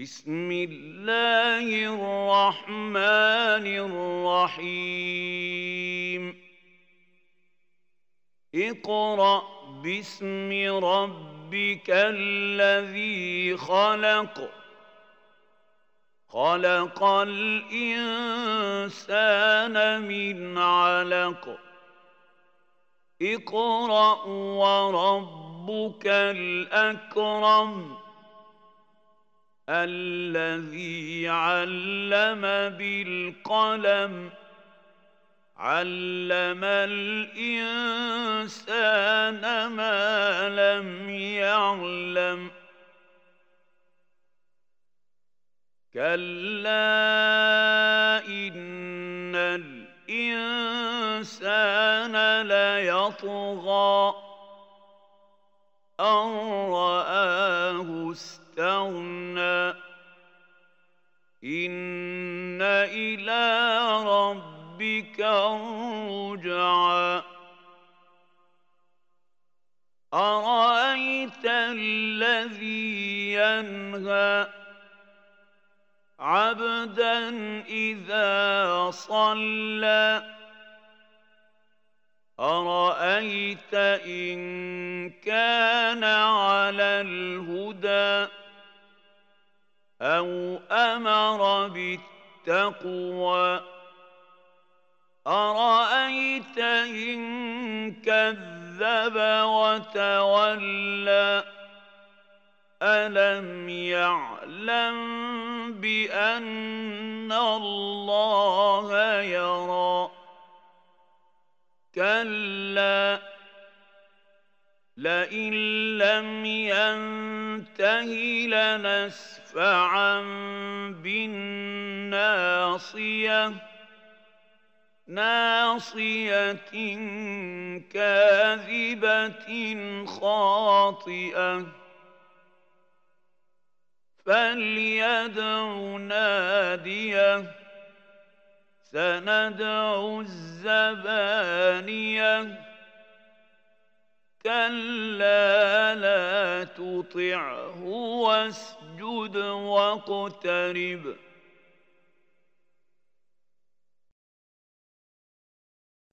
بسم الله الرحمن الرحيم. اقرأ باسم ربك الذي خلق. خلق الإنسان من علق. اقرأ وربك الأكرم. الذي علم بالقلم علم الإنسان ما لم يعلم. كلا إن الإنسان ليطغى أن رآه استغنى إن إلى ربك الرجعى. أرأيت الذي ينهى عبدا إذا صلى؟ أرأيت إن كان على الهدى؟ أو أمر بالتقوى أرأيت إن كذب وتولى ألم يعلم بأن الله يرى كلا لئن لم ينته لنسفعا بالناصية. ناصية كاذبة خاطئة. فليدع نادية. سندع الزبانية. كلا لا تطعه واسجد واقترب